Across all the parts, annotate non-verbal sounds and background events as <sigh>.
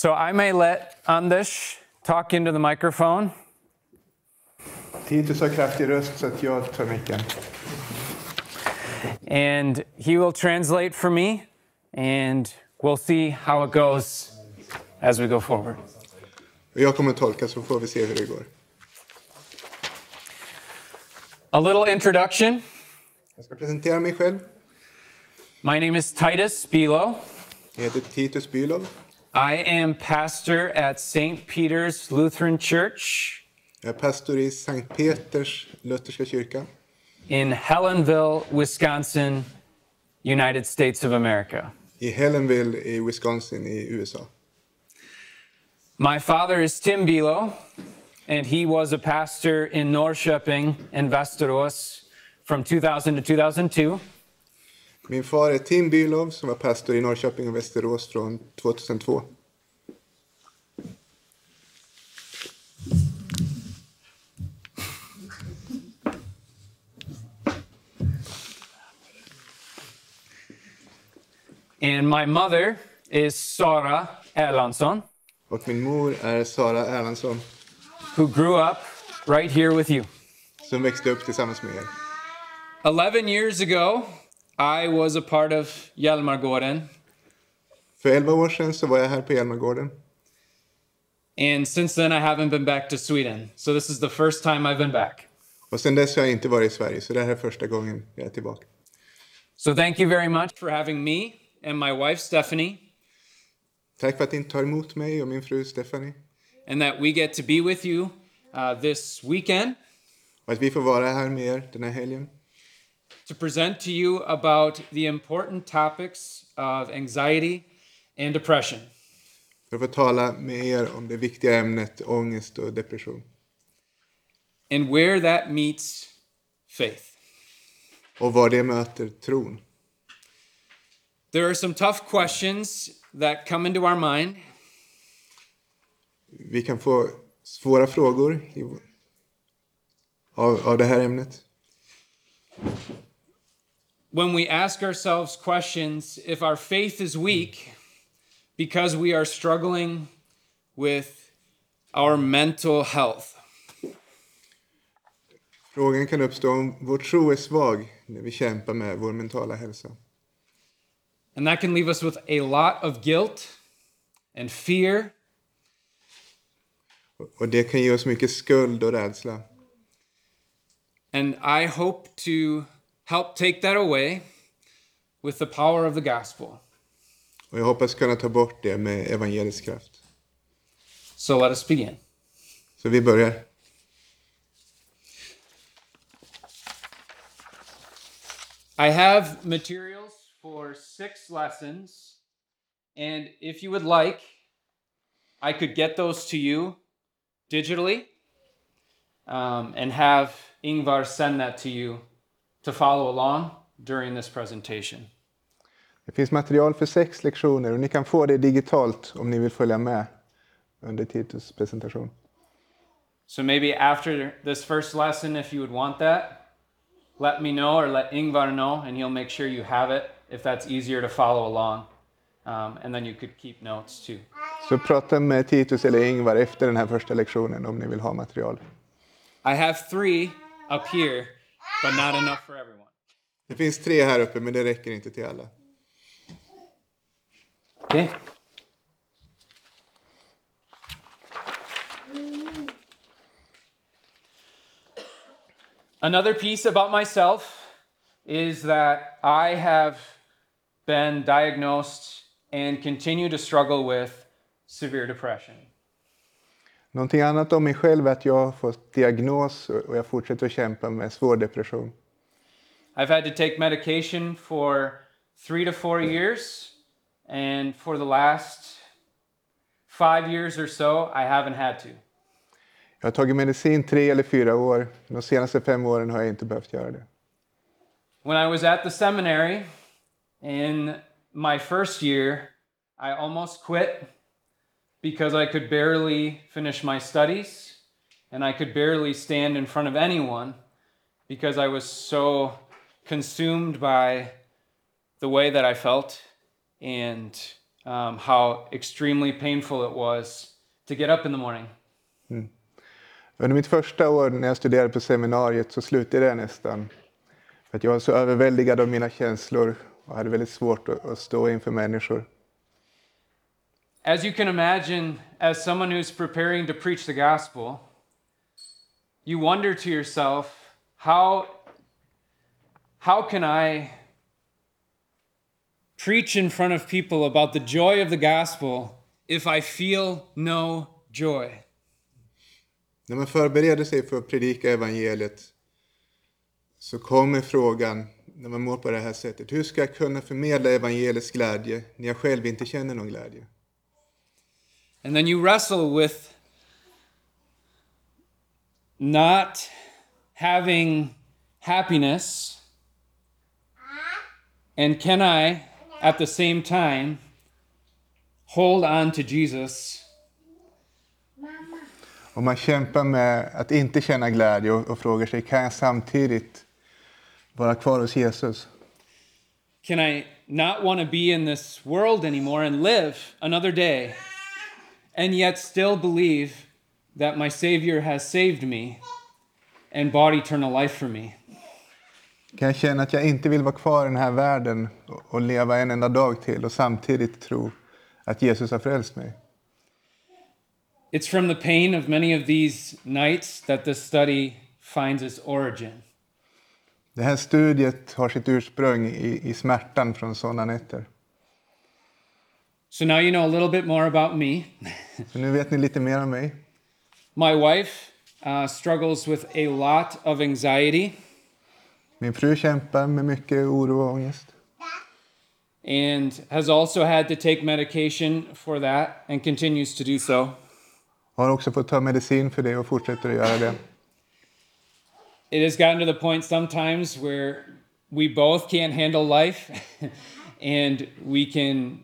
So I may let Anders talk into the microphone. Titus har kraftig röst så att jag tar micken. and he will translate for me, and we'll see how it goes as we go forward. Jag kommer tolka så får vi se hur det går. A little introduction Jag ska presentera mig själv. My name is Titus Buelow. Jag heter Titus Bylov. I am pastor at St. Peter's Lutheran Church Jag är pastor i Sankt Peters lutherska kyrka in Helenville, Wisconsin, United States of America. i Helenville i Wisconsin i USA. My father is Tim Buelow, and he was a pastor in Norrköping and Västerås from 2000 to 2002. Min far är Tim Bylov som var pastor i Norrköping och Västerås från 2002. And my mother is Sara Erlandsson, Och min mor är Sara Erlandsson who grew up right here with you. som växte upp tillsammans med er. 11 years ago, I was a part of Hjalmargården, För 11 år sedan så var jag här på Hjalmargården. and since then, I haven't been back to Sweden. So this is the first time I've been back. Och sen dess har jag inte varit i Sverige, så det här är första gången jag är tillbaka. So thank you very much for having me and my wife, Stephanie, Tack för att ni tar emot mig och min fru Stephanie. and that we get to be with you uh, this weekend Och att vi får vara här med er den här helgen. To present to you about the important topics of anxiety and depression. För att få tala med er om det viktiga ämnet ångest och depression. and where that meets faith. Och var det möter tron. There are some tough questions that come into our mind, Vi kan få svåra frågor i, av, av det här ämnet. When we ask ourselves questions if our faith is weak because we are struggling with our mental health. Frågan kan uppstå om vår tro är svag när vi kämpar med vår mentala hälsa. And that can leave us with a lot of guilt and fear Och det kan ge oss mycket skuld och rädsla. And I hope to help take that away with the power of the gospel. Och jag hoppas kunna ta bort det med evangelisk kraft. So let us begin. Så vi börjar. I have materials for six lessons, and if you would like, I could get those to you digitally um, and have Ingvar send that to you to follow along during this presentation. Det finns material för sex lektioner och ni kan få det digitalt om ni vill följa med under Titus presentation. So maybe after this first lesson, if you would want that, let me know or let Ingvar know, and he'll make sure you have it if that's easier to follow along. Um, and then you could keep notes too. Så prata med Titus eller Ingvar efter den här första lektionen om ni vill ha material. I have three up here, but not enough for everyone. Det finns tre här uppe men det räcker inte till alla. Okay. Another piece about myself is that I have been diagnosed and continue to struggle with severe depression. Någonting annat om mig själv är att jag har fått diagnos och jag fortsätter att kämpa med svår depression. I've had to take medication for three to four years, and for the last five years or so, I haven't had to. Jag har tagit medicin tre eller fyra år. De senaste fem åren har jag inte behövt göra det. When I was at the seminary in my first year, I almost quit because I could barely finish my studies and I could barely stand in front of anyone because I was so consumed by the way that I felt and um, how extremely painful it was to get up in the morning. Under mitt första år när jag studerade på seminariet så slutade jag nästan. För att jag var så överväldigad av mina känslor och hade väldigt svårt att, att stå inför människor. As you can imagine, as someone who's preparing to preach the gospel, you wonder to yourself, how, how can I preach in front of people about the joy of the gospel if I feel no joy? När man förbereder sig för att predika evangeliet så kommer frågan, när man mår på det här sättet, hur ska jag kunna förmedla evangeliets glädje när jag själv inte känner någon glädje? And then you wrestle with not having happiness. And can I, at the same time, hold on to Jesus Och man kämpar med att inte känna glädje och, och frågar sig, kan jag samtidigt vara kvar hos Jesus? Can I not want to be in this world anymore and live another day and yet still believe that my Savior has saved me and bought eternal life for me? Kan jag känna att jag inte vill vara kvar i den här världen och, leva en enda dag till och samtidigt tro att Jesus har frälst mig? It's from the pain of many of these nights that this study finds its origin. Det här studiet har sitt ursprung i, i smärtan från sådana nätter. So now you know a little bit more about me. Så nu vet ni lite mer om mig. My wife uh, struggles with a lot of anxiety Min fru kämpar med mycket oro och ångest. and has also had to take medication for that and continues to do so. Har också fått ta medicin för det och fortsätter att göra det. It has gotten to the point sometimes where we both can't handle life <laughs> and we can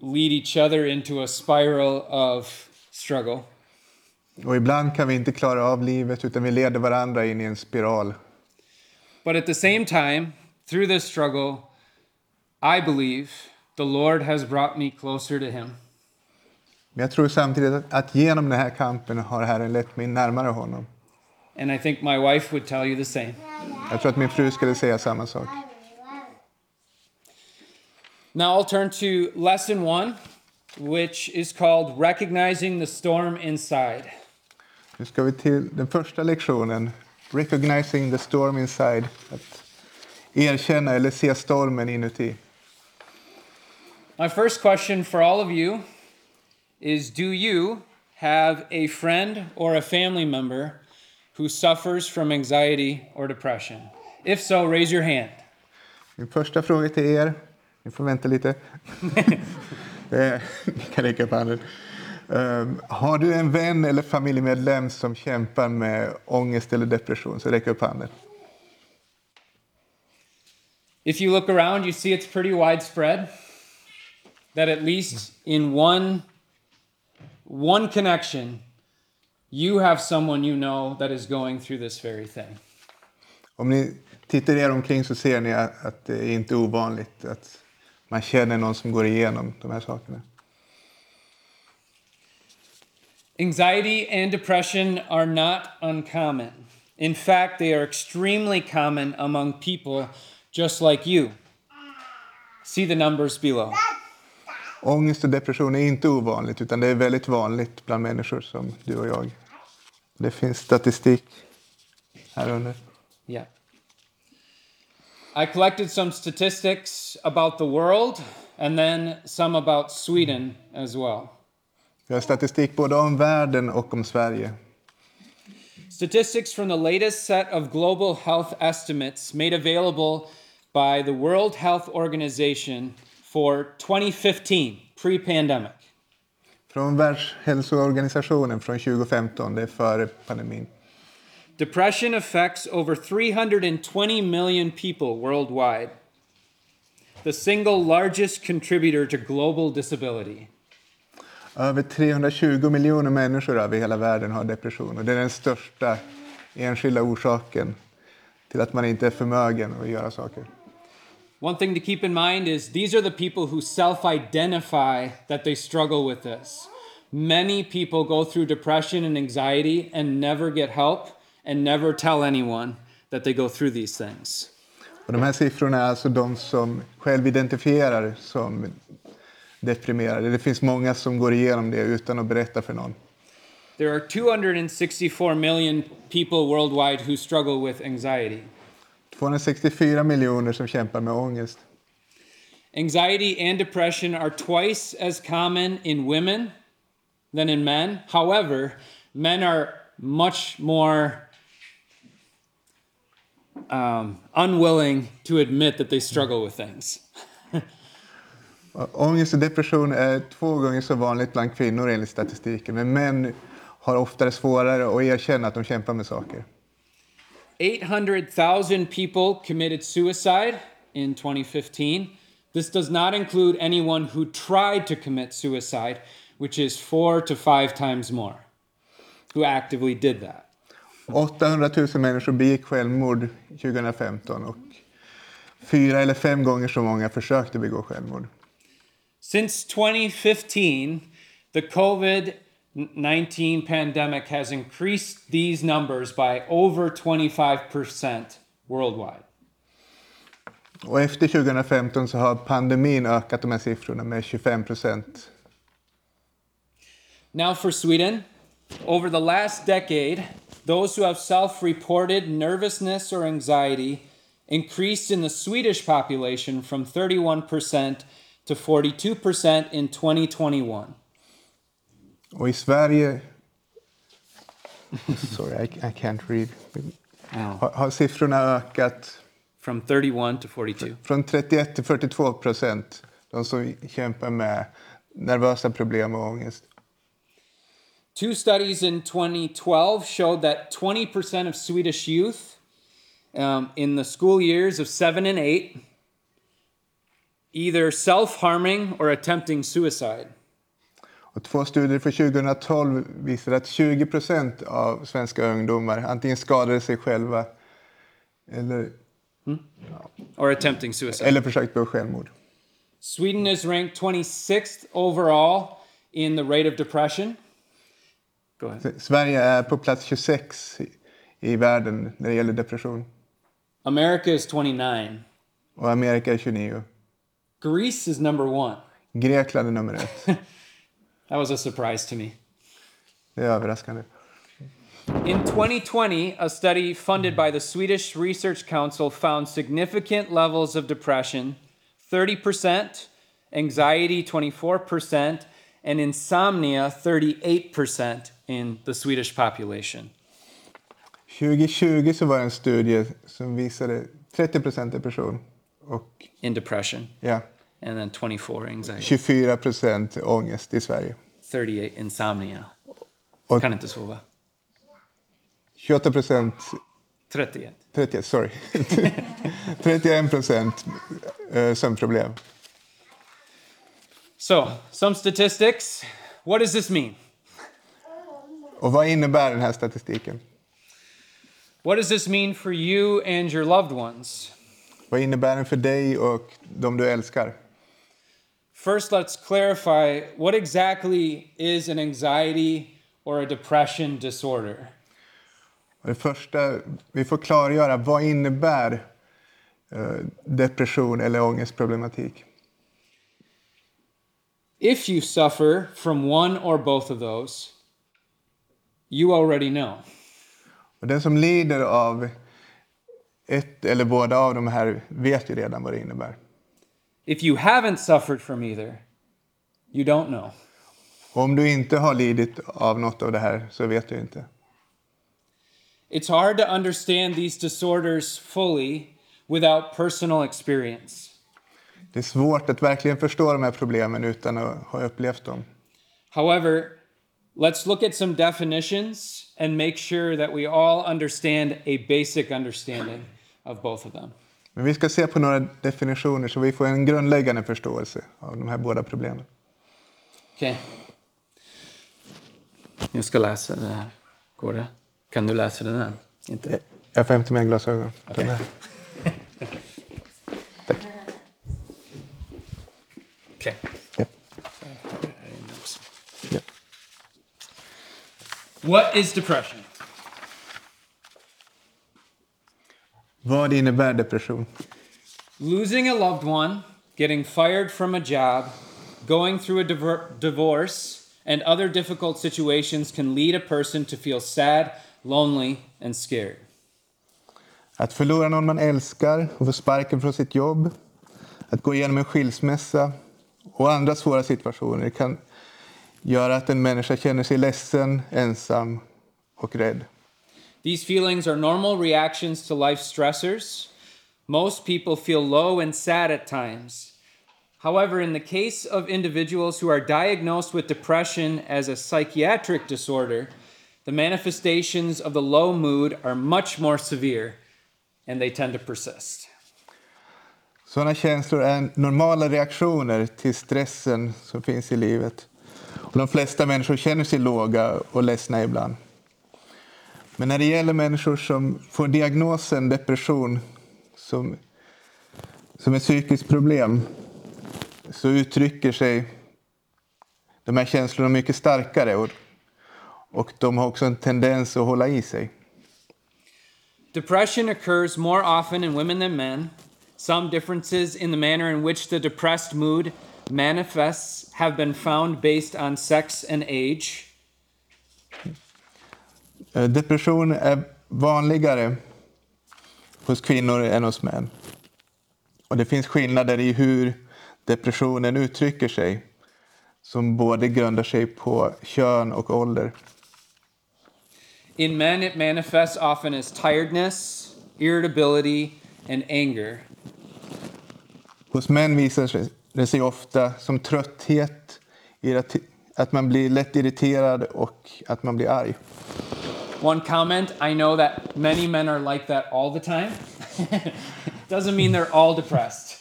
lead each other into a spiral of struggle. Och ibland kan vi inte klara av livet utan vi leder varandra in i en spiral. But at the same time, through this struggle, I believe the Lord has brought me closer to Him. Men jag tror samtidigt att, genom den här kampen har Herren lett mig närmare honom. And I think my wife would tell you the same. Jag tror att min fru skulle säga samma sak. Now I'll turn to lesson one, which is called Recognizing the Storm Inside. Nu ska vi till den första lektionen. Recognizing the storm inside. Att erkänna eller se stormen inuti. My first question for all of you is Do you have a friend or a family member who suffers from anxiety or depression? If so, raise your hand. Min första fråga till er. Ni får vänta lite. <laughs> Eh, Ni kan räcka upp handen. Um, har du en vän eller familjemedlem som kämpar med ångest eller depression så räck upp handen. If you look around, you see it's pretty widespread. That at least in one one connection, you have someone you know that is going through this very thing. Om ni tittar er omkring så ser ni att, att det är inte ovanligt att man känner någon som går igenom de här sakerna. Anxiety and depression are not uncommon. In fact, they are extremely common among people just like you. See the numbers below. Ångest och depression är inte ovanligt utan det är väldigt vanligt bland människor som du och jag. Det finns statistik här under. Yeah. I collected some statistics about the world and then some about Sweden as well. Vi har statistik både om världen och om Sverige. Statistics from the latest set of global health estimates made available by the World Health Organization for 2015, pre pandemic. Från Världshälsoorganisationen från 2015, det är före pandemin. Depression affects over 320 million people worldwide, the single largest contributor to global disability. Över 320 miljoner människor över hela världen har depression och det är den största enskilda orsaken till att man inte är förmögen att göra saker. One thing to keep in mind is these are the people who self identify that they struggle with this. Many people go through depression and anxiety and never get help and never tell anyone that they go through these things. Och de här siffrorna är alltså de som själv identifierar som deprimerade. Det finns många som går igenom det utan att berätta för någon. There are 264 million people worldwide who struggle with anxiety. 264 miljoner som kämpar med ångest. Anxiety and depression are twice as common in women than in men. However, men are much more um, unwilling to admit that they struggle with things. <laughs> Ångest och depression är två gånger så vanligt bland kvinnor enligt statistiken. Men män har oftare svårare att erkänna att de kämpar med saker. 800,000 people committed suicide in 2015. This does not include anyone who tried to commit suicide, which is four to five times more, who actively did that. 800 000 människor begick självmord 2015 och fyra eller fem gånger så många försökte begå självmord. Since 2015, the COVID 19 pandemic has increased these numbers by over 25% worldwide. Och efter 2015 så har pandemin ökat de här siffrorna med 25 procent. Now for Sweden, over the last decade, those who have self reported nervousness or anxiety increased in the Swedish population from 31% to 42% in 2021. Och i Sverige... <laughs> Sorry, I, I can't read. Har, har siffrorna ökat From 31 to 42. från 31 till 42 procent. De som kämpar med nervösa problem och ångest. Two studies in 2012 showed that 20% of Swedish youth um, in the school years of seven and eight either self harming or attempting suicide. Och två studier för 2012 visar att 20 procent av svenska ungdomar antingen skadade sig själva eller, Or attempting suicide. eller försökt begå självmord. Sweden is ranked 26th overall in the rate of depression. Go ahead. Sverige är på plats 26 i, i världen när det gäller depression. America is 29. Och Amerika är 29. Greece is number one. Grekland är nummer ett. <laughs> That was a surprise to me. Det är överraskande. In 2020, a study funded by the Swedish Research Council found significant levels of depression 30%, anxiety 24%, and insomnia 38% in the Swedish population. 2020 så var det en studie som visade 30 procent depression och In depression, ja, and then 24 anxiety, 24 procent ångest i Sverige. 38 insomnia. Och Kan inte sova. 28 procent 31. 31, sorry. <laughs> 31 procent eh, sömnproblem. So, some statistics. What does this mean? Och vad innebär den här statistiken? What does this mean for you and your loved ones? Vad innebär den för dig och de du älskar? First, let's clarify what exactly is an anxiety or a depression disorder. Det första, vi får klargöra vad innebär eh, depression eller ångestproblematik. If you suffer from one or both of those, you already know. Och den som lider av ett eller båda av de här vet ju redan vad det innebär. If you haven't suffered from either, you don't know. Och om du inte har lidit av något av det här så vet du inte. It's hard to understand these disorders fully without personal experience. Det är svårt att verkligen förstå de här problemen utan att ha upplevt dem. However, let's look at some definitions and make sure that we all understand a basic understanding of both of them. Men vi ska se på några definitioner så vi får en grundläggande förståelse av de här båda problemen. Okej. Jag ska läsa det här. Går det? Kan du läsa den här? Inte? Jag får hämta mina glasögon. Okej. <laughs> Ja. What is depression? Vad innebär depression? Losing a loved one, getting fired from a job, going through a diver- divorce, and other difficult situations can lead a person to feel sad, lonely, and scared. Att förlora någon man älskar och få sparken från sitt jobb, att gå igenom en skilsmässa och andra svåra situationer kan göra att en människa känner sig ledsen, ensam och rädd. These feelings are normal reactions to life stressors. Most people feel low and sad at times. However, in the case of individuals who are diagnosed with depression as a psychiatric disorder, the manifestations of the low mood are much more severe and they tend to persist. Sådana känslor är normala reaktioner till stressen som finns i livet. Och de flesta människor känner sig låga och ledsna ibland. Men när det gäller människor som får diagnosen depression som, som ett psykiskt problem så uttrycker sig de här känslorna mycket starkare och, och de har också en tendens att hålla i sig. Depression occurs more often in women than men. Some differences in the manner in which the depressed mood manifests have been found based on sex and age. Eh, Depression är vanligare hos kvinnor än hos män. Och det finns skillnader i hur depressionen uttrycker sig som både grundar sig på kön och ålder. In men, it manifests often as tiredness, irritability, and anger. Hos män visar det sig ofta som trötthet, att man blir lätt irriterad och att man blir arg. One comment I know that many men are like that all the time. <laughs> Doesn't mean they're all depressed.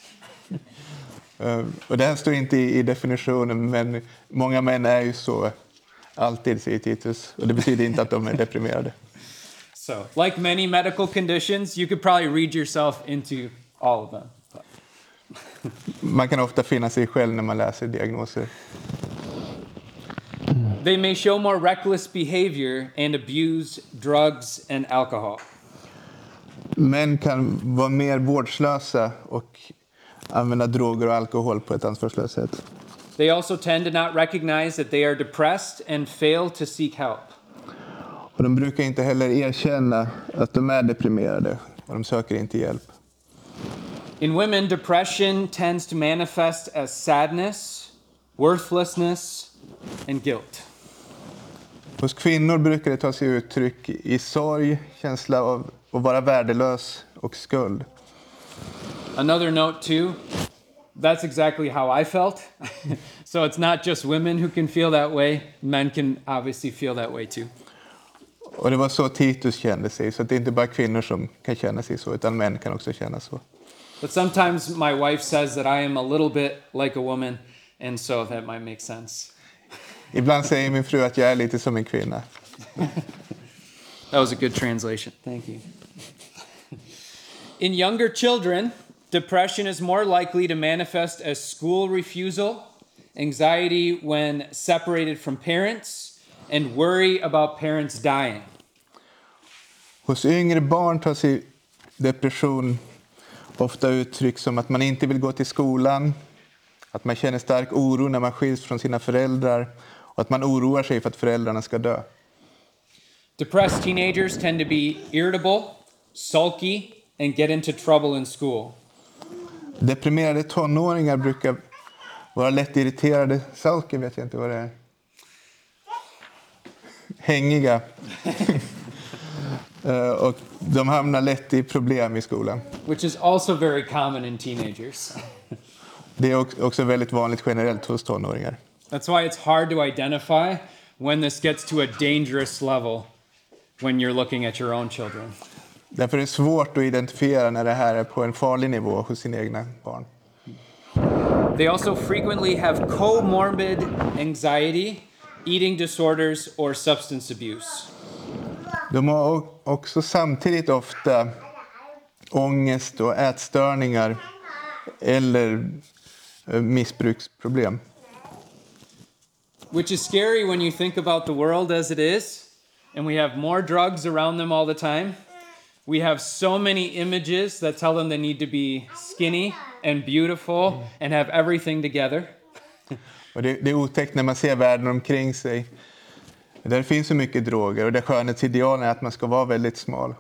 Eh, Och det här står inte i i definitionen, men många män är ju så alltid, säger Titus. Och det betyder inte att de är deprimerade. <laughs> So, like many medical conditions, you could probably read yourself into all of them. Man kan ofta finna sig själv när man läser diagnoser. They may show more reckless behavior and abuse drugs and alcohol. Män kan vara mer vårdslösa och använda droger och alkohol på ett ansvarslöst sätt. They also tend to not recognize that they are depressed and fail to seek help. Och de brukar inte heller erkänna att de är deprimerade och de söker inte hjälp. In women, depression tends to manifest as sadness, worthlessness, and guilt. Hos kvinnor brukar det ta sig uttryck i sorg, känsla av att vara värdelös och skuld. Another note, too, that's exactly how I felt. <laughs> so it's not just women who can feel that way, men can obviously feel that way too. Och det var så Titus kände sig, så det är inte bara kvinnor som kan känna sig så, utan män kan också känna så. But sometimes my wife says that I am a little bit like a woman, and so that might make sense. Ibland säger min fru att jag är lite som en kvinna. <laughs> That was a good translation. Thank you. In younger children, depression is more likely to manifest as school refusal, anxiety when separated from parents, and worry about parents dying. Hos yngre barn tar sig depression ofta uttryck som att man inte vill gå till skolan, att man känner stark oro när man skiljs från sina föräldrar och att man oroar sig för att föräldrarna ska dö. Depressed teenagers tend to be irritable, sulky, and get into trouble in school. Deprimerade tonåringar brukar vara lätt irriterade. Sulky vet jag inte vad det är. Hängiga. <laughs> Eh, och de hamnar lätt i problem i skolan. which is also very common in teenagers. <laughs> Det är också väldigt vanligt generellt hos tonåringar. That's why it's hard to identify when this gets to a dangerous level when you're looking at your own children. Därför är det svårt att identifiera när det här är på en farlig nivå hos sina egna barn. They also frequently have comorbid anxiety, eating disorders, or substance abuse. De har också samtidigt ofta ångest och ätstörningar eller eh, missbruksproblem. which is scary when you think about the world as it is, and we have more drugs around them all the time. We have so many images that tell them they need to be skinny and beautiful and have everything together. Och det, det är otäckt när man ser världen omkring sig. Där finns så mycket droger och det skönhetsidealen är att man ska vara väldigt smal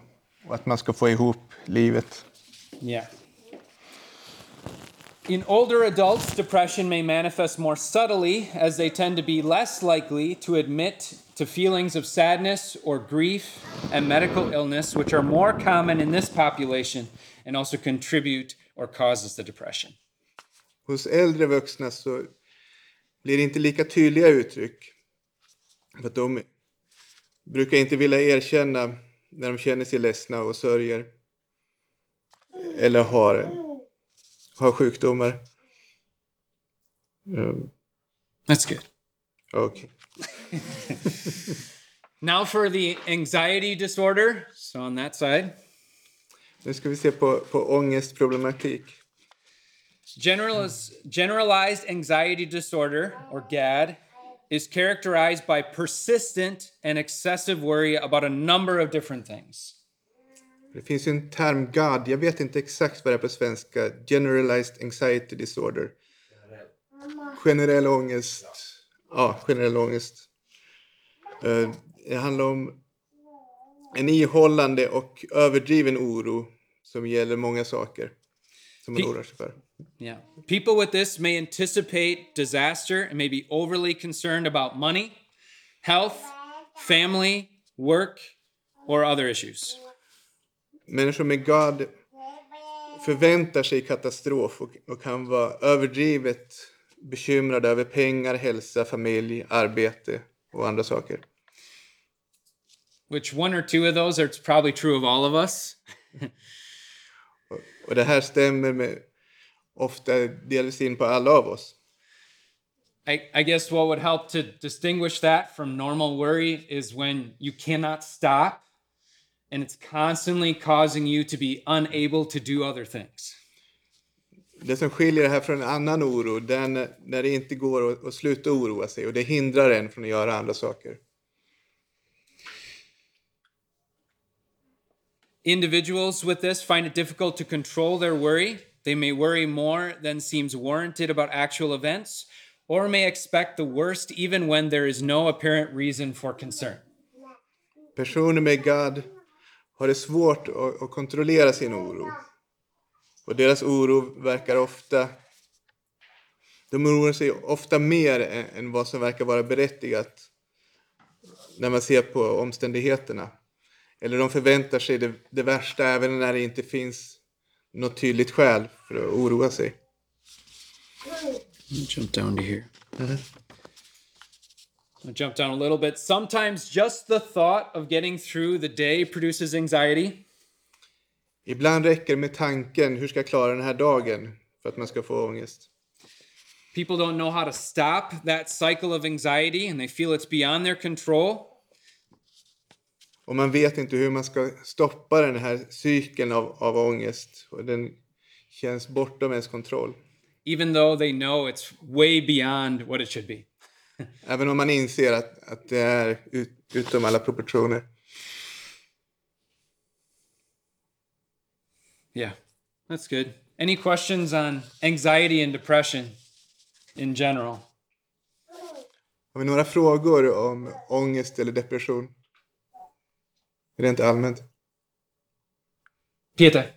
och att man ska få ihop livet. Yeah. In older adults, depression may manifest more subtly as they tend to be less likely to admit to feelings of sadness or grief and medical illness, which are more common in this population and also contribute or causes the depression. Hos äldre vuxna så blir det inte lika tydliga uttryck. För de brukar inte vilja erkänna när de känner sig ledsna och sörjer. Eller har, har sjukdomar. Um, That's good. okay. <laughs> Now for the anxiety disorder. So on that side, Nu ska vi se på, på ångestproblematik. Generaliz- generalized anxiety disorder, or GAD, is characterized by persistent and excessive worry about a number of different things. Det finns ju en term GAD, jag vet inte exakt vad det är på svenska. Generalized Anxiety Disorder. Generell ångest. Ja, generell ångest. Eh, Det handlar om en ihållande och överdriven oro som gäller många saker som man oroar sig för. Yeah. People with this may anticipate disaster and may be overly concerned about money, health, family, work, or other issues. Människor med GAD förväntar sig katastrof och, och kan vara överdrivet bekymrade över pengar, hälsa, familj, arbete och andra saker. Which one or two of those are probably true of all of us. Och det här stämmer med ofta delvis in på alla av oss. I, I guess what would help to distinguish that from normal worry is when you cannot stop and it's constantly causing you to be unable to do other things. Det som skiljer det här från en annan oro, när, när det inte går att, att sluta oroa sig och det hindrar en från att göra andra saker. Individuals with this find it difficult to control their worry. They may worry more than seems warranted about actual events, or may expect the worst even when there is no apparent reason for concern. Personer med GAD har det svårt att, kontrollera sin oro. Och deras oro verkar ofta... De oroar sig ofta mer än, än vad som verkar vara berättigat när man ser på omständigheterna. Eller de förväntar sig det, det värsta även när det inte finns något tydligt skäl för att oroa sig. Me jump down to here. I'll jump down a little bit. Sometimes just the thought of getting through the day produces anxiety. Ibland räcker det med tanken, hur ska jag klara den här dagen? För att man ska få ångest. People don't know how to stop that cycle of anxiety and they feel it's beyond their control. Och man vet inte hur man ska stoppa den här cykeln av, av ångest. Och den känns bortom ens kontroll. even though they know it's way beyond what it should be. <laughs> Även om man inser att, att det är ut, utom alla proportioner. Yeah, that's good. Any questions on anxiety and depression in general? Har vi några frågor om ångest eller depression? Rent allmänt. Peter.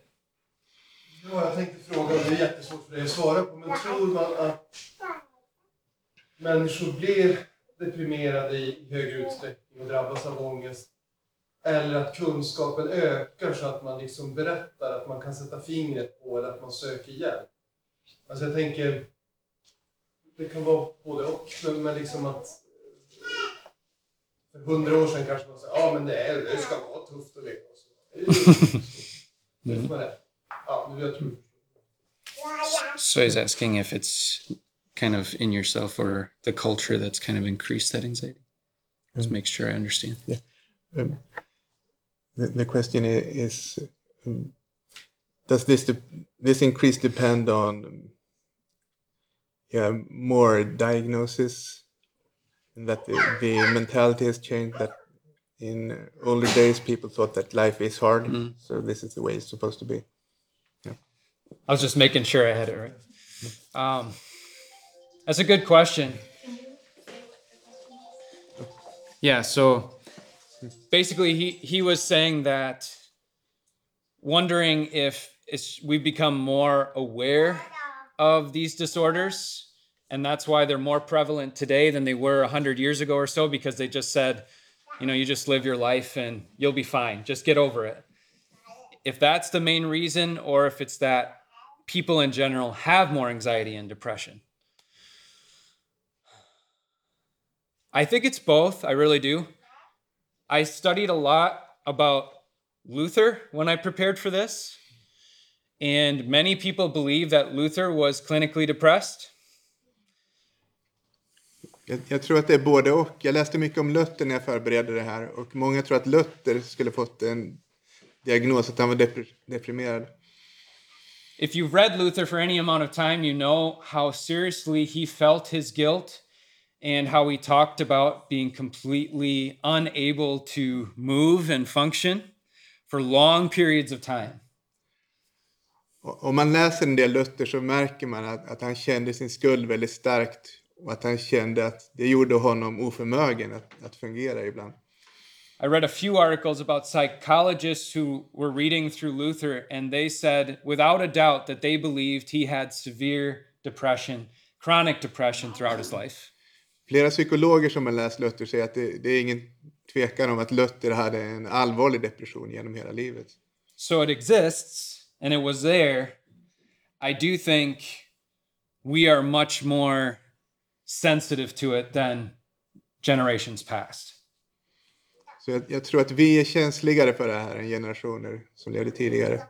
Ja, jag tänkte fråga, det är jättesvårt för dig att svara på, men tror man att människor blir deprimerade i högre utsträckning och drabbas av ångest? Eller att kunskapen ökar så att man liksom berättar, att man kan sätta fingret på eller att man söker hjälp? Alltså jag tänker, det kan vara både och, men, men liksom att för hundra år sedan kanske man sa ja men det, är, det ska vara tufft att leva. så. <laughs> Det är det. Ja, men jag So he's asking if it's kind of in yourself or the culture that's kind of increased that anxiety. Just make sure I understand. Um, the, the question i- is, um, does this de- this increase depend on um, yeah more diagnosis that the, the mentality has changed. That in older days people thought that life is hard, so this is the way it's supposed to be. Yeah. I was just making sure I had it right. Um, that's a good question. Yeah, so basically, he, he was saying that wondering if it's, we've become more aware of these disorders, and that's why they're more prevalent today than they were 100 years ago or so, because they just said, you know, you just live your life and you'll be fine, just get over it. If that's the main reason, or if it's that people in general have more anxiety and depression. I think it's both. I really do. I studied a lot about Luther when I prepared for this. And many people believe that Luther was clinically depressed. Jag, jag tror att det är både och. Jag läste mycket om Luther när jag förberedde det här och många tror att Luther skulle fått en diagnos att han var depre- deprimerad. If you've read Luther for any amount of time, you know how seriously he felt his guilt and how he talked about being completely unable to move and function for long periods of time. Om man läser en del Luther så märker man att, att han kände sin skuld väldigt starkt och att han kände att det gjorde honom oförmögen att, att fungera ibland. I read a few articles about psychologists who were reading through Luther, and they said, without a doubt, that they believed he had severe depression, chronic depression throughout his life. Flera psykologer som har läst Luther säger att det, det är ingen tvekan om att Luther hade en allvarlig depression genom hela livet. So it exists, and it was there. I do think we are much more sensitive to it than generations past. Så jag, jag tror att vi är känsligare för det här än generationer som levde tidigare.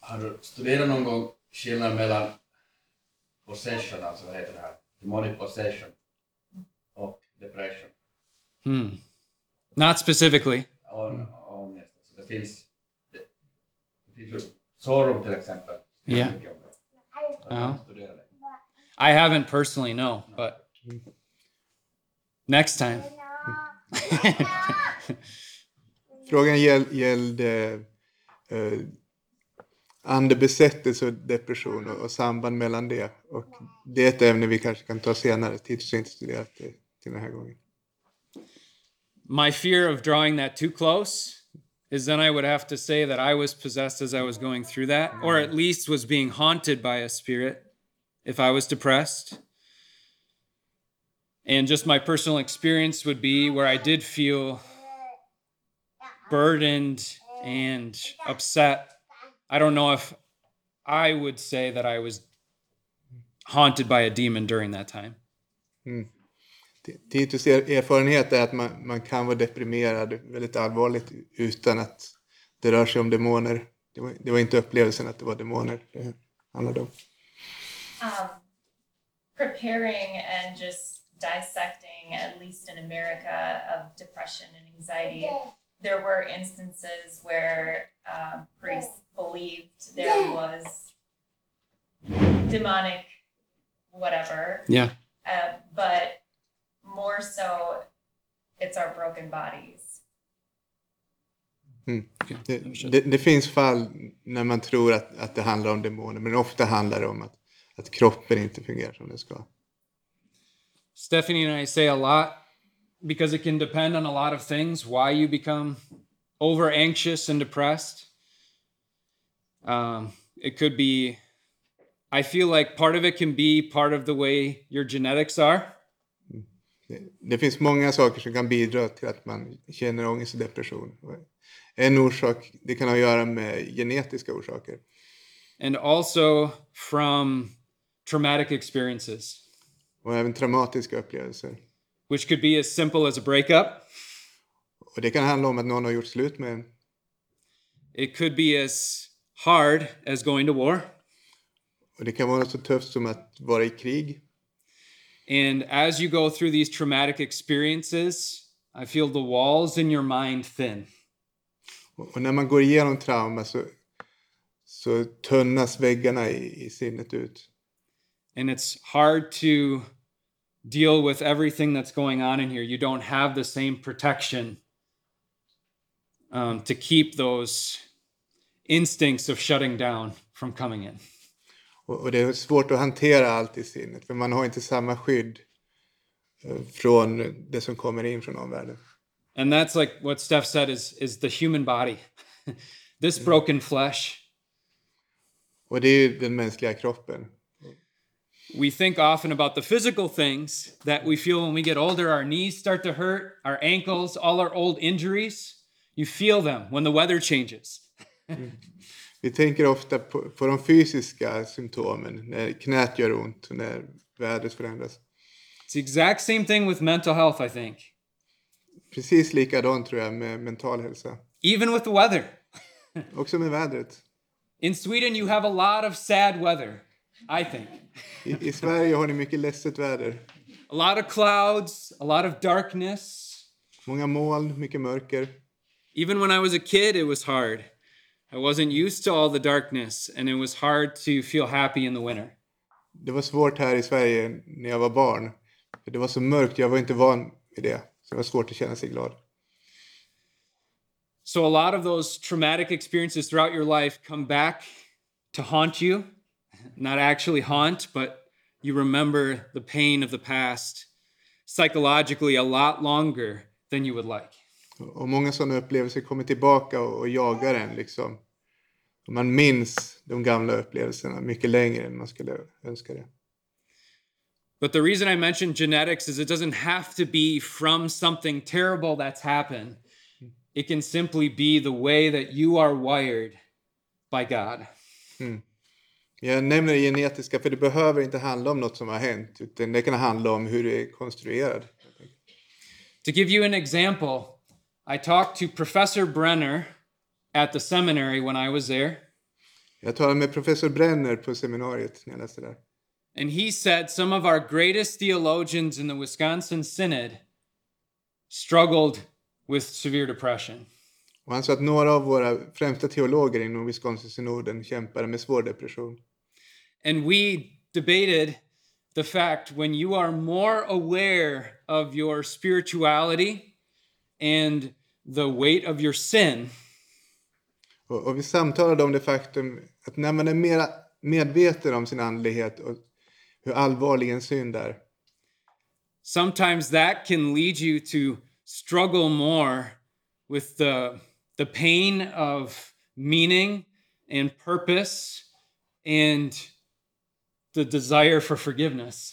Har du studerat någon gång skillnaden mellan possession, alltså vad heter det här, demonic possession och depression? Hmm. Not specifically. Och det finns, det, det finns ju Sorum till exempel. Ja. Jag studerar det. I haven't personally, no, but next time. <laughs> Frågan gäll, gällde eh, andebesättelse och depression och, och samband mellan det. Och det är ett ämne vi kanske kan ta senare. Har inte studerat det till den här gången. My fear of drawing that too close is then I would have to say that I was possessed as I was going through that, or at least was being haunted by a spirit if I was depressed. And just my personal experience would be where I did feel burdened and upset. I don't know if I would say that I was haunted by a demon during that time. Titus er- erfarenhet är att man, man kan vara deprimerad väldigt allvarligt utan att det rör sig om demoner. Det var, det var inte upplevelsen att det var demoner det handlade om. Um, preparing and just dissecting, at least in America, of depression and anxiety, there were instances where um, priests believed there was demonic whatever, Yeah. uh, but more so, it's our broken bodies. Det, det, det finns fall när man tror att, att det handlar om demoner men ofta handlar det om att, att kroppen inte fungerar som den ska. Stephanie and I say a lot because it can depend on a lot of things why you become over anxious and depressed. Um, it could be, I feel like part of it can be part of the way your genetics are. Det, det finns många saker som kan bidra till att man känner ångest och depression. En orsak, det kan ha att göra med genetiska orsaker. and also from traumatic experiences, Och även traumatiska upplevelser. which could be as simple as a breakup. Och det kan handla om att någon har gjort slut med en. It could be as hard as going to war. Och det kan vara så tufft som att vara i krig. And as you go through these traumatic experiences, I feel the walls in your mind thin. Och när man går igenom trauma så, så tunnas väggarna i, i sinnet ut. And it's hard to deal with everything that's going on in here. You don't have the same protection um, to keep those instincts of shutting down from coming in. Och, det är svårt att hantera allt i sinnet för man har inte samma skydd eh, från det som kommer in från omvärlden. And that's like what Steph said is is the human body. <laughs> this broken flesh. Och det är ju den mänskliga kroppen. We think often about the physical things that we feel when we get older. Our knees start to hurt, our ankles, all our old injuries. You feel them when the weather changes. <laughs> Vi tänker ofta på, på de fysiska symptomen, när knät gör ont, när vädret förändras. It's the exact same thing with mental health, I think. Precis likadant tror jag med mental hälsa. Even with the weather. <laughs> Också med vädret. In Sweden, you have a lot of sad weather, I think. I, I Sverige har ni mycket ledset väder. A lot of clouds, a lot of darkness. Många moln, mycket mörker. Even when I was a kid, it was hard. I wasn't used to all the darkness, and it was hard to feel happy in the winter. Det var svårt här i Sverige när jag var barn. För det var så mörkt, jag var inte van vid det. Så det var svårt att känna sig glad. So, a lot of those traumatic experiences throughout your life come back to haunt you. Not actually haunt, but you remember the pain of the past psychologically a lot longer than you would like. Och många sådana upplevelser kommer tillbaka och, och jagar en liksom. Och man minns de gamla upplevelserna mycket längre än man skulle önska det. But the reason I mention genetics is it doesn't have to be from something terrible that's happened. It can simply be the way that you are wired by God. Hmm. Jag nämner det genetiska för det behöver inte handla om något som har hänt. Utan det kan handla om hur du är konstruerad. To give you an example, I talked to Professor Brenner at the seminary when I was there, Jag talade med professor Brenner på seminariet när jag läste där. and he said some of our greatest theologians in the Wisconsin Synod struggled with severe depression. Och han sa att några av våra främsta teologer inom Wisconsin-synoden kämpade med svår depression. And we debated the fact when you are more aware of your spirituality and the weight of your sin, Och, och vi samtalade om det faktum att när man är mer medveten om sin andlighet och hur allvarlig en synd är, sometimes that can lead you to struggle more with the, the pain of meaning and purpose and the desire for forgiveness.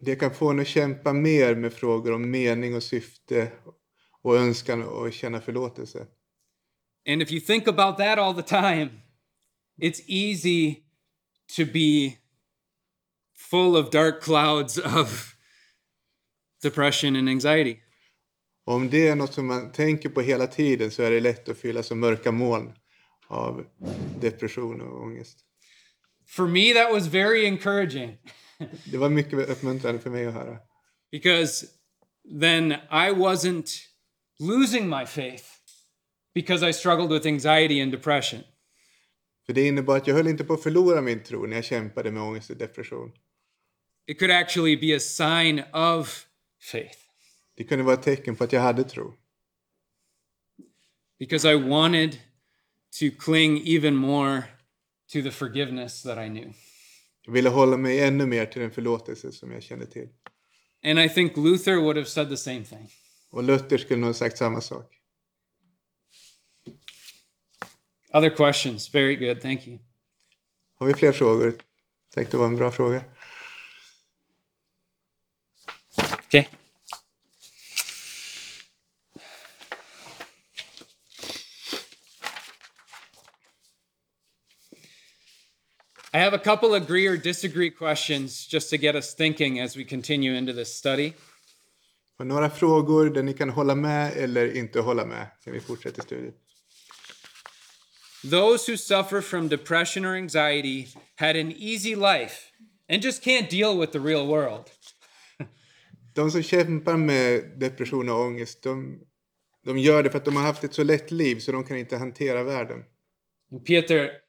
det kan få en att kämpa mer med frågor om mening och syfte och önskan och känna förlåtelse. And if you think about that all the time, it's easy to be full of dark clouds of depression and anxiety. Om det är något som man tänker på hela tiden så är det lätt att fylla som mörka moln av depression och ångest. For me, that was very encouraging Det var mycket uppmuntrande för mig att höra. because then I wasn't losing my faith because I struggled with anxiety and depression. För det innebar att jag höll inte på att förlora min tro när jag kämpade med ångest och depression. It could actually be a sign of faith Det kunde vara ett tecken på att jag hade tro. because I wanted to cling even more to the forgiveness that I knew. Jag ville hålla mig ännu mer till den förlåtelse som jag kände till. And I think Luther would have said the same thing. Och Luther skulle nog ha sagt samma sak. Other questions? Very good. Thank you. Har vi fler frågor? Tänkte det var en bra fråga. I have a couple agree or disagree questions just to get us thinking as we continue into this study. Har några frågor där ni kan hålla med eller inte hålla med när vi fortsätter studiet? Those who suffer from depression or anxiety had an easy life and just can't deal with the real world. <laughs> De som kämpar med depression och ångest, de, de gör det för att de har haft ett så lätt liv så de kan inte hantera världen. Peter,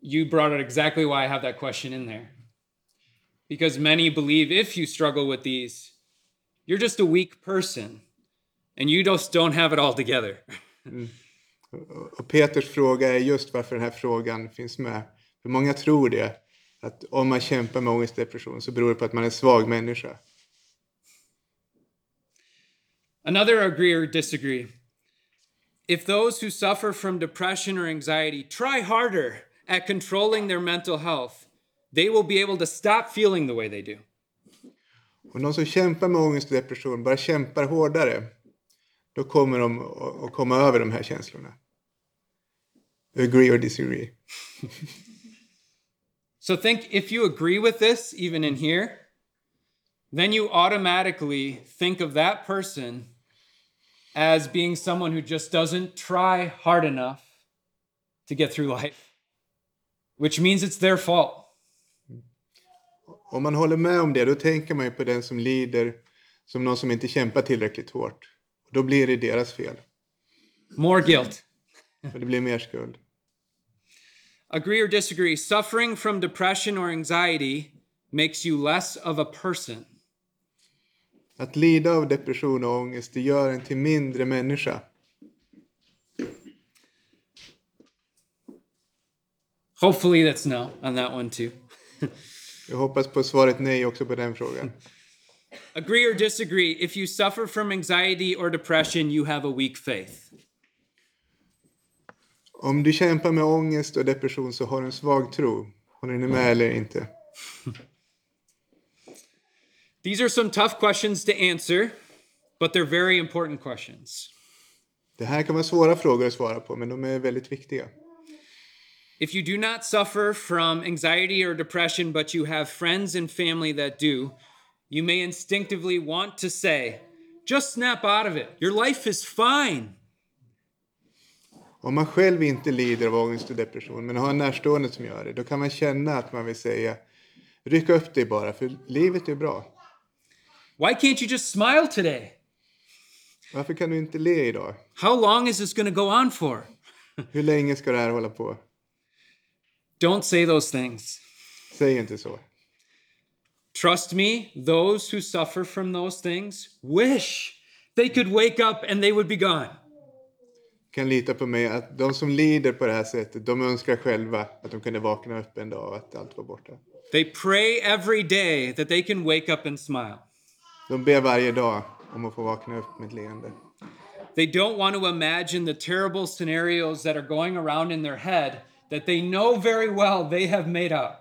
you brought out exactly why I have that question in there. Because many believe if you struggle with these, you're just a weak person and you just don't have it all together. <laughs> Och Peters fråga är just varför den här frågan finns med. För många tror det, att om man kämpar med ångest och depression så beror det på att man är en svag människa. Another agree or disagree. If those who suffer from depression or anxiety try harder at controlling their mental health, they will be able to stop feeling the way they do. Och de som kämpar med ångest och depression bara kämpar hårdare, då kommer de att- komma över de här känslorna. Agree or disagree? <laughs> So think if you agree with this, even in here, then you automatically think of that person as being someone who just doesn't try hard enough to get through life, which means it's their fault. Om man håller med om det, då tänker man ju på den som lider som någon som inte kämpar tillräckligt hårt. Då blir det deras fel. More guilt. Och det blir mer skuld. Agree or disagree, suffering from depression or anxiety makes you less of a person. Att lida av depression och ångest, det gör en till mindre människa. Hopefully, that's no on that one too. <laughs> Jag hoppas på svaret nej också på den frågan. <laughs> Agree or disagree, if you suffer from anxiety or depression, you have a weak faith. Om du kämpar med ångest och depression så har du en svag tro. Håller ni med eller inte? <laughs> These are some tough questions to answer, but they're very important questions. Det här kan vara svåra frågor att svara på, men de är väldigt viktiga. If you do not suffer from anxiety or depression, but you have friends and family that do, you may instinctively want to say, just snap out of it. Your life is fine. Om man själv inte lider av ångest och depression, men har en närstående som gör det, då kan man känna att man vill säga ryck upp dig bara, för livet är bra. Why can't you just smile today? Varför kan du inte le idag? How long is this to go on for? Hur länge ska det här hålla på? Don't say those things. Say Säg inte så. Trust me, those who suffer from those things wish they could wake up and they would be gone. kan lita på mig att de som lider på det här sättet, de önskar själva att de kunde vakna upp en dag och att allt var borta. They pray every day that they can wake up and smile. De ber varje dag om att få vakna upp med ett leende. They don't want to imagine the terrible scenarios that are going around in their head that they know very well they have made up.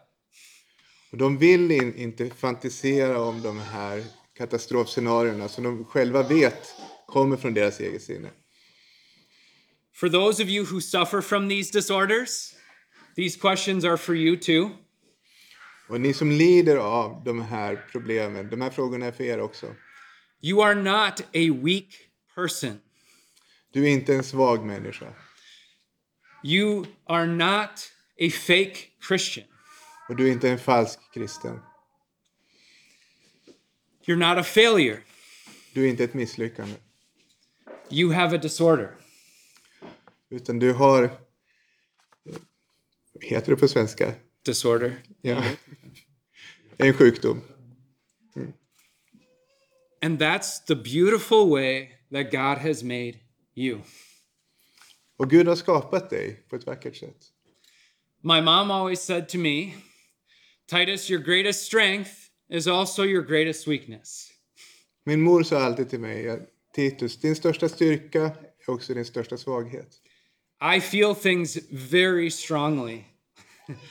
Och de vill in, inte fantisera om de här katastrofscenarierna som de själva vet kommer från deras eget sinne. For those of you who suffer from these disorders, these questions are for you too. Och ni som lider av de här problemen, de här frågorna är för er också. You are not a weak person. Du är inte en svag människa. You are not a fake Christian. Och du är inte en falsk kristen. You're not a failure. Du är inte ett misslyckande. You have a disorder. Utan du har... Vad heter det på svenska? Disorder. Ja. En sjukdom. And that's the beautiful way that God has made you. Och Gud har skapat dig på ett vackert sätt. My mom always said to me, Titus, your greatest strength is also your greatest weakness. Min mor sa alltid till mig, Titus, din största styrka är också din största svaghet. I feel things very strongly.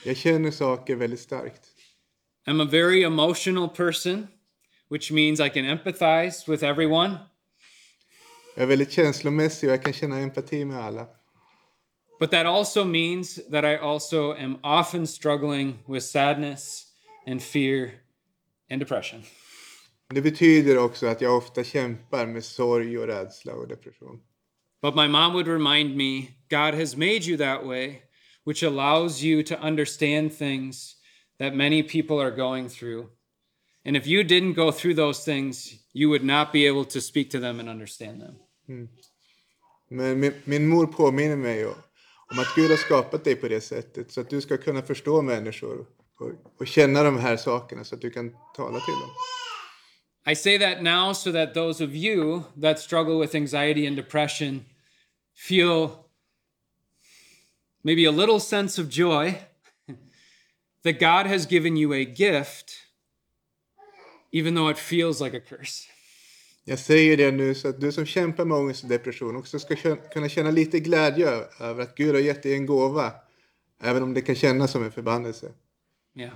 Jag känner saker väldigt starkt. I'm a very emotional person, which means I can empathize with everyone. Jag är väldigt känslomässig och jag kan känna empati med alla. But that also means that I also am often struggling with sadness and fear and depression. Det betyder också att jag ofta kämpar med sorg och rädsla och depression. But my mom would remind me God has made you that way, which allows you to understand things that many people are going through. And if you didn't go through those things, you would not be able to speak to them and understand them. Mm. Men min, min mor påminner mig om att Gud har skapat dig på det sättet så att du ska kunna förstå människor och, och känna de här sakerna så att du kan tala till dem. I say that now so that those of you that struggle with anxiety and depression feel maybe a little sense of joy <laughs> that God has given you a gift, even though it feels like a curse. Jag säger det nu så att du som kämpar med ångest och depression också ska kunna känna lite glädje över att Gud har gett dig en gåva. Även om det kan kännas som en förbannelse. Yeah.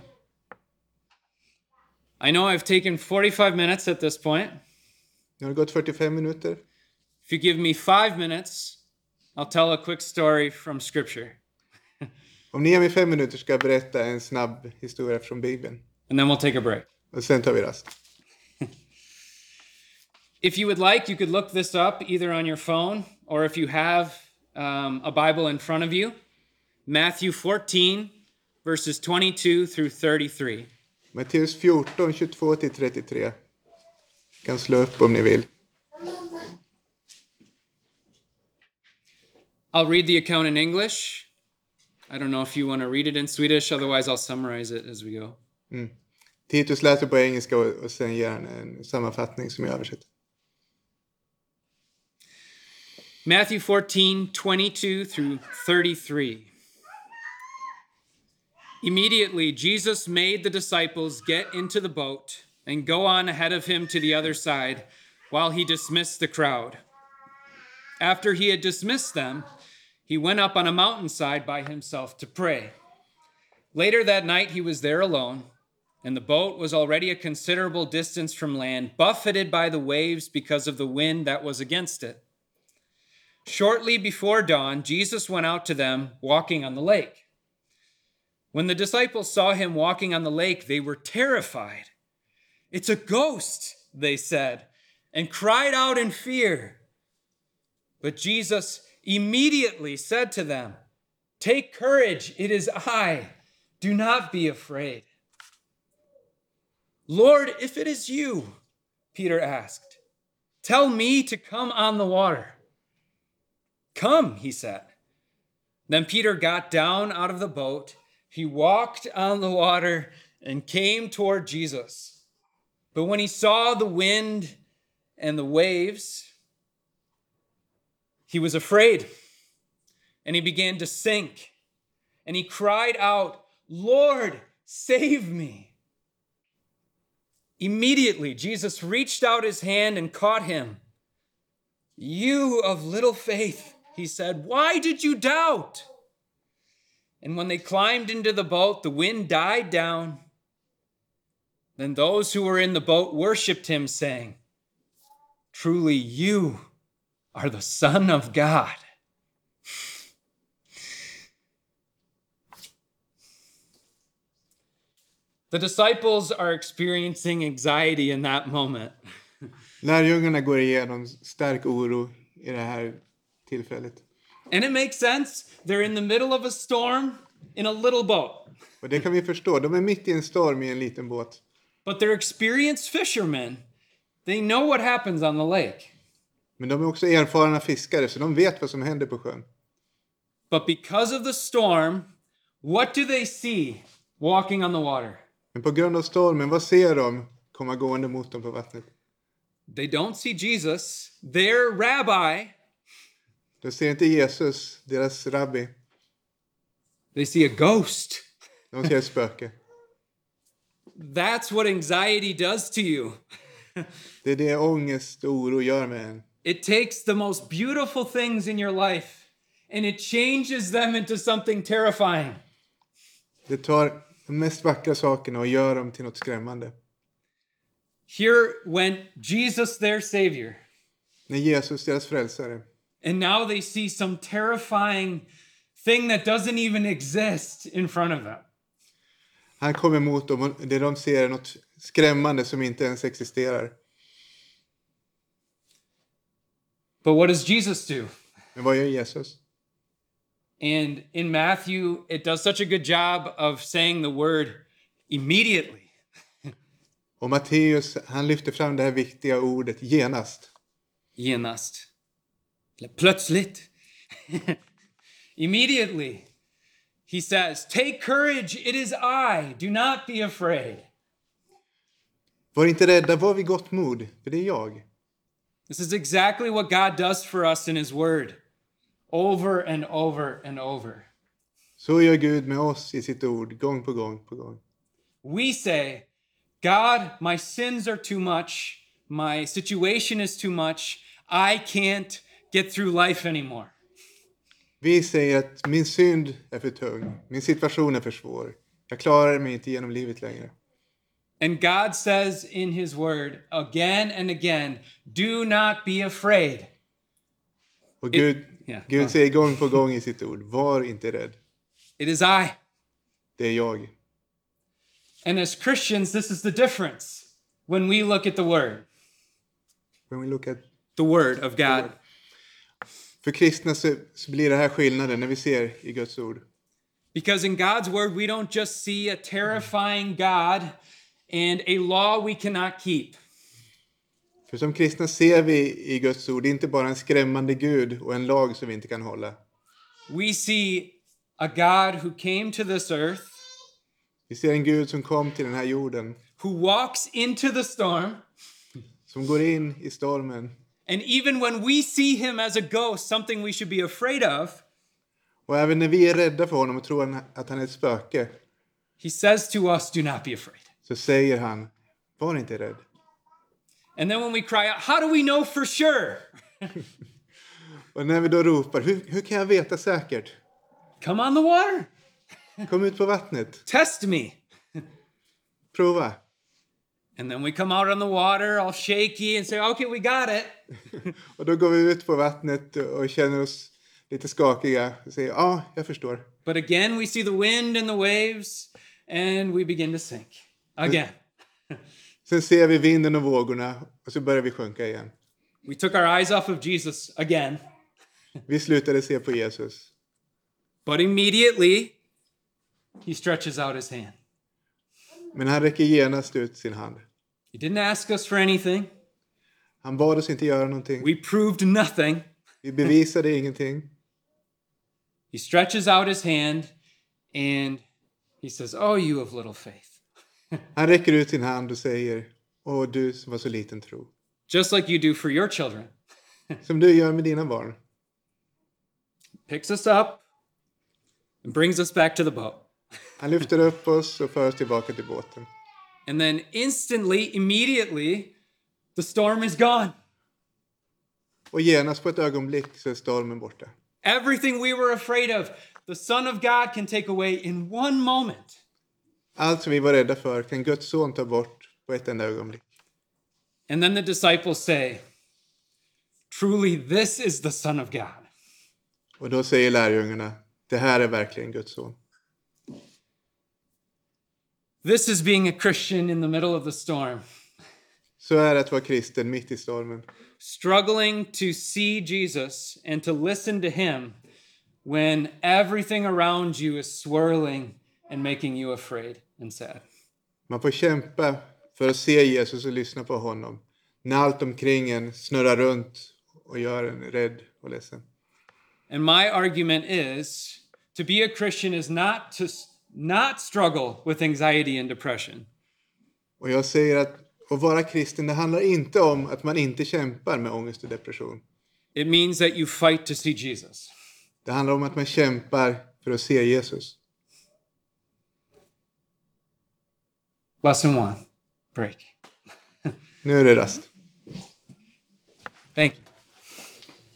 I know I've taken 45 minutes at this point. Nu har det gått 45 minuter. If you give me five minutes, I'll tell a quick story from Scripture. <laughs> Om ni ger mig fem minuter ska jag berätta en snabb historia från Bibeln. And then we'll take a break. Och sen tar vi rast. If you would like, you could look this up either on your phone or if you have um, a Bible in front of you. Matthew 14, verses 22 through 33. Matteus 14, 22 till 33. Kan slå upp om ni vill. I'll read the account in English. I don't know if you want to read it in Swedish, otherwise, I'll summarize it as we go. Titus läser på engelska och, och sen ger han en sammanfattning som jag översätter. Matthew 14, 22 through 33. Immediately, Jesus made the disciples get into the boat and go on ahead of him to the other side while he dismissed the crowd. After he had dismissed them, he went up on a mountainside by himself to pray. Later that night, he was there alone, and the boat was already a considerable distance from land, buffeted by the waves because of the wind that was against it. Shortly before dawn, Jesus went out to them walking on the lake. When the disciples saw him walking on the lake, they were terrified. It's a ghost, they said, and cried out in fear. But Jesus immediately said to them, Take courage, it is I. Do not be afraid. Lord, if it is you, Peter asked, tell me to come on the water. Come, he said. Then Peter got down out of the boat. He walked on the water and came toward Jesus. But when he saw the wind and the waves, he was afraid and he began to sink. And he cried out, Lord, save me. Immediately, Jesus reached out his hand and caught him. You of little faith, he said, why did you doubt? And when they climbed into the boat, the wind died down. Then those who were in the boat worshiped him, saying, Truly, you are the Son of God. The disciples are experiencing anxiety in that moment. Lärjungarna går igenom stark oro i det här tillfället. And it makes sense. They're in the middle of a storm in a little boat. Och det kan vi förstå. De är mitt i en storm i en liten båt. But they're experienced fishermen. They know what happens on the lake. Men de är också erfarna fiskare så de vet vad som händer på sjön. But because of the storm, what do they see walking on the water? Men på grund av stormen, vad ser de komma gående mot dem på vattnet? They don't see Jesus, their rabbi. De ser inte Jesus, deras rabbi. They see a ghost. De ser ett spöke. <laughs> That's what anxiety does to you. <laughs> Det är det ångest och oro gör med en. It takes the most beautiful things in your life and it changes them into something terrifying. Det tar de mest vackra sakerna och gör dem till något skrämmande. Here went Jesus, their Savior, När Jesus, deras frälsare, and now they see some terrifying thing that doesn't even exist in front of them. han kommer emot dem och det de ser är något skrämmande som inte ens existerar. But what does Jesus do? Men vad gör Jesus? And in Matthew, it does such a good job of saying the word immediately. Och Matteus, han lyfter fram det här viktiga ordet genast. Genast. Plötsligt. <laughs> Immediately. He says, Take courage, it is I. Do not be afraid. Var inte rädda, var vid gott mod, för det är jag. This is exactly what God does for us in His Word over and over and over. Så gör Gud med oss i sitt ord, gång på gång på gång. We say, God, my sins are too much. My situation is too much. I can't get through life anymore. Vi säger att min synd är för tung, min situation är för svår. Jag klarar mig inte genom livet längre. And God says in His Word again and again, do not be afraid. Och Gud, yeah, Gud go. säger gång på gång i sitt ord, var inte rädd. It is I. Det är jag. And as Christians, this is the difference when we look at the Word, When we look at... the Word of God. För kristna så, så blir det här skillnaden när vi ser i Guds ord. Because in God's Word, we don't just see a terrifying God and a law we cannot keep. För som kristna ser vi i Guds ord inte bara en skrämmande Gud och en lag som vi inte kan hålla. We see a God who came to this earth, Vi ser en Gud som kom till den här jorden, who walks into the storm, som går in i stormen. And even when we see him as a ghost, something we should be afraid of, Och även när vi är rädda för honom och tror att han är ett spöke, he says to us, Do not be afraid. så säger han, var inte rädd. And then when we cry out, How do we know for sure? <laughs> Och när vi då ropar, hur, hur kan jag veta säkert? Come on the water, Kom ut på vattnet, test me. prova. And then we come out on the water all shaky and say, Okay, we got it. <laughs> Och då går vi ut på vattnet och känner oss lite skakiga och säger, ja, jag förstår. But again, we see the wind and the waves, and we begin to sink again. <laughs> Sen ser vi vinden och vågorna och så börjar vi sjunka igen. We took our eyes off of Jesus again, Vi slutade se på Jesus. but immediately he stretches out his hand. Men han räcker genast ut sin hand. He didn't ask us for anything. Han bad oss inte göra någonting. We proved nothing. Vi bevisade ingenting. He stretches out his hand and he says, Oh, you of little faith. <laughs> Han räcker ut sin hand och säger, åh du som var så liten tro. Just like you do for your children. <laughs> Som du gör med dina barn. Picks us up and brings us back to the boat. Han lyfter upp oss och för oss tillbaka till båten. And then instantly, immediately, the storm is gone. Och genast på ett ögonblick så är stormen borta. Everything we were afraid of, the Son of God can take away in one moment. Allt som vi var rädda för kan Guds son ta bort på ett enda ögonblick. And then the disciples say, Truly, this is the Son of God. Och då säger lärjungarna, det här är verkligen Guds son. This is being a Christian in the middle of the storm, Så är det att vara kristen mitt i stormen. struggling to see Jesus and to listen to him when everything around you is swirling and making you afraid and sad. Man får kämpa för att se Jesus och lyssna på honom. När allt omkring en snurrar runt och gör en rädd och ledsen. And my argument is to be a Christian is not to not struggle with anxiety and depression. Och jag säger att att vara kristen, det handlar inte om att man inte kämpar med ångest och depression. It means that you fight to see Jesus. Det handlar om att man kämpar för att se Jesus. Lesson one break. <laughs> Nu är det rast. Thank you.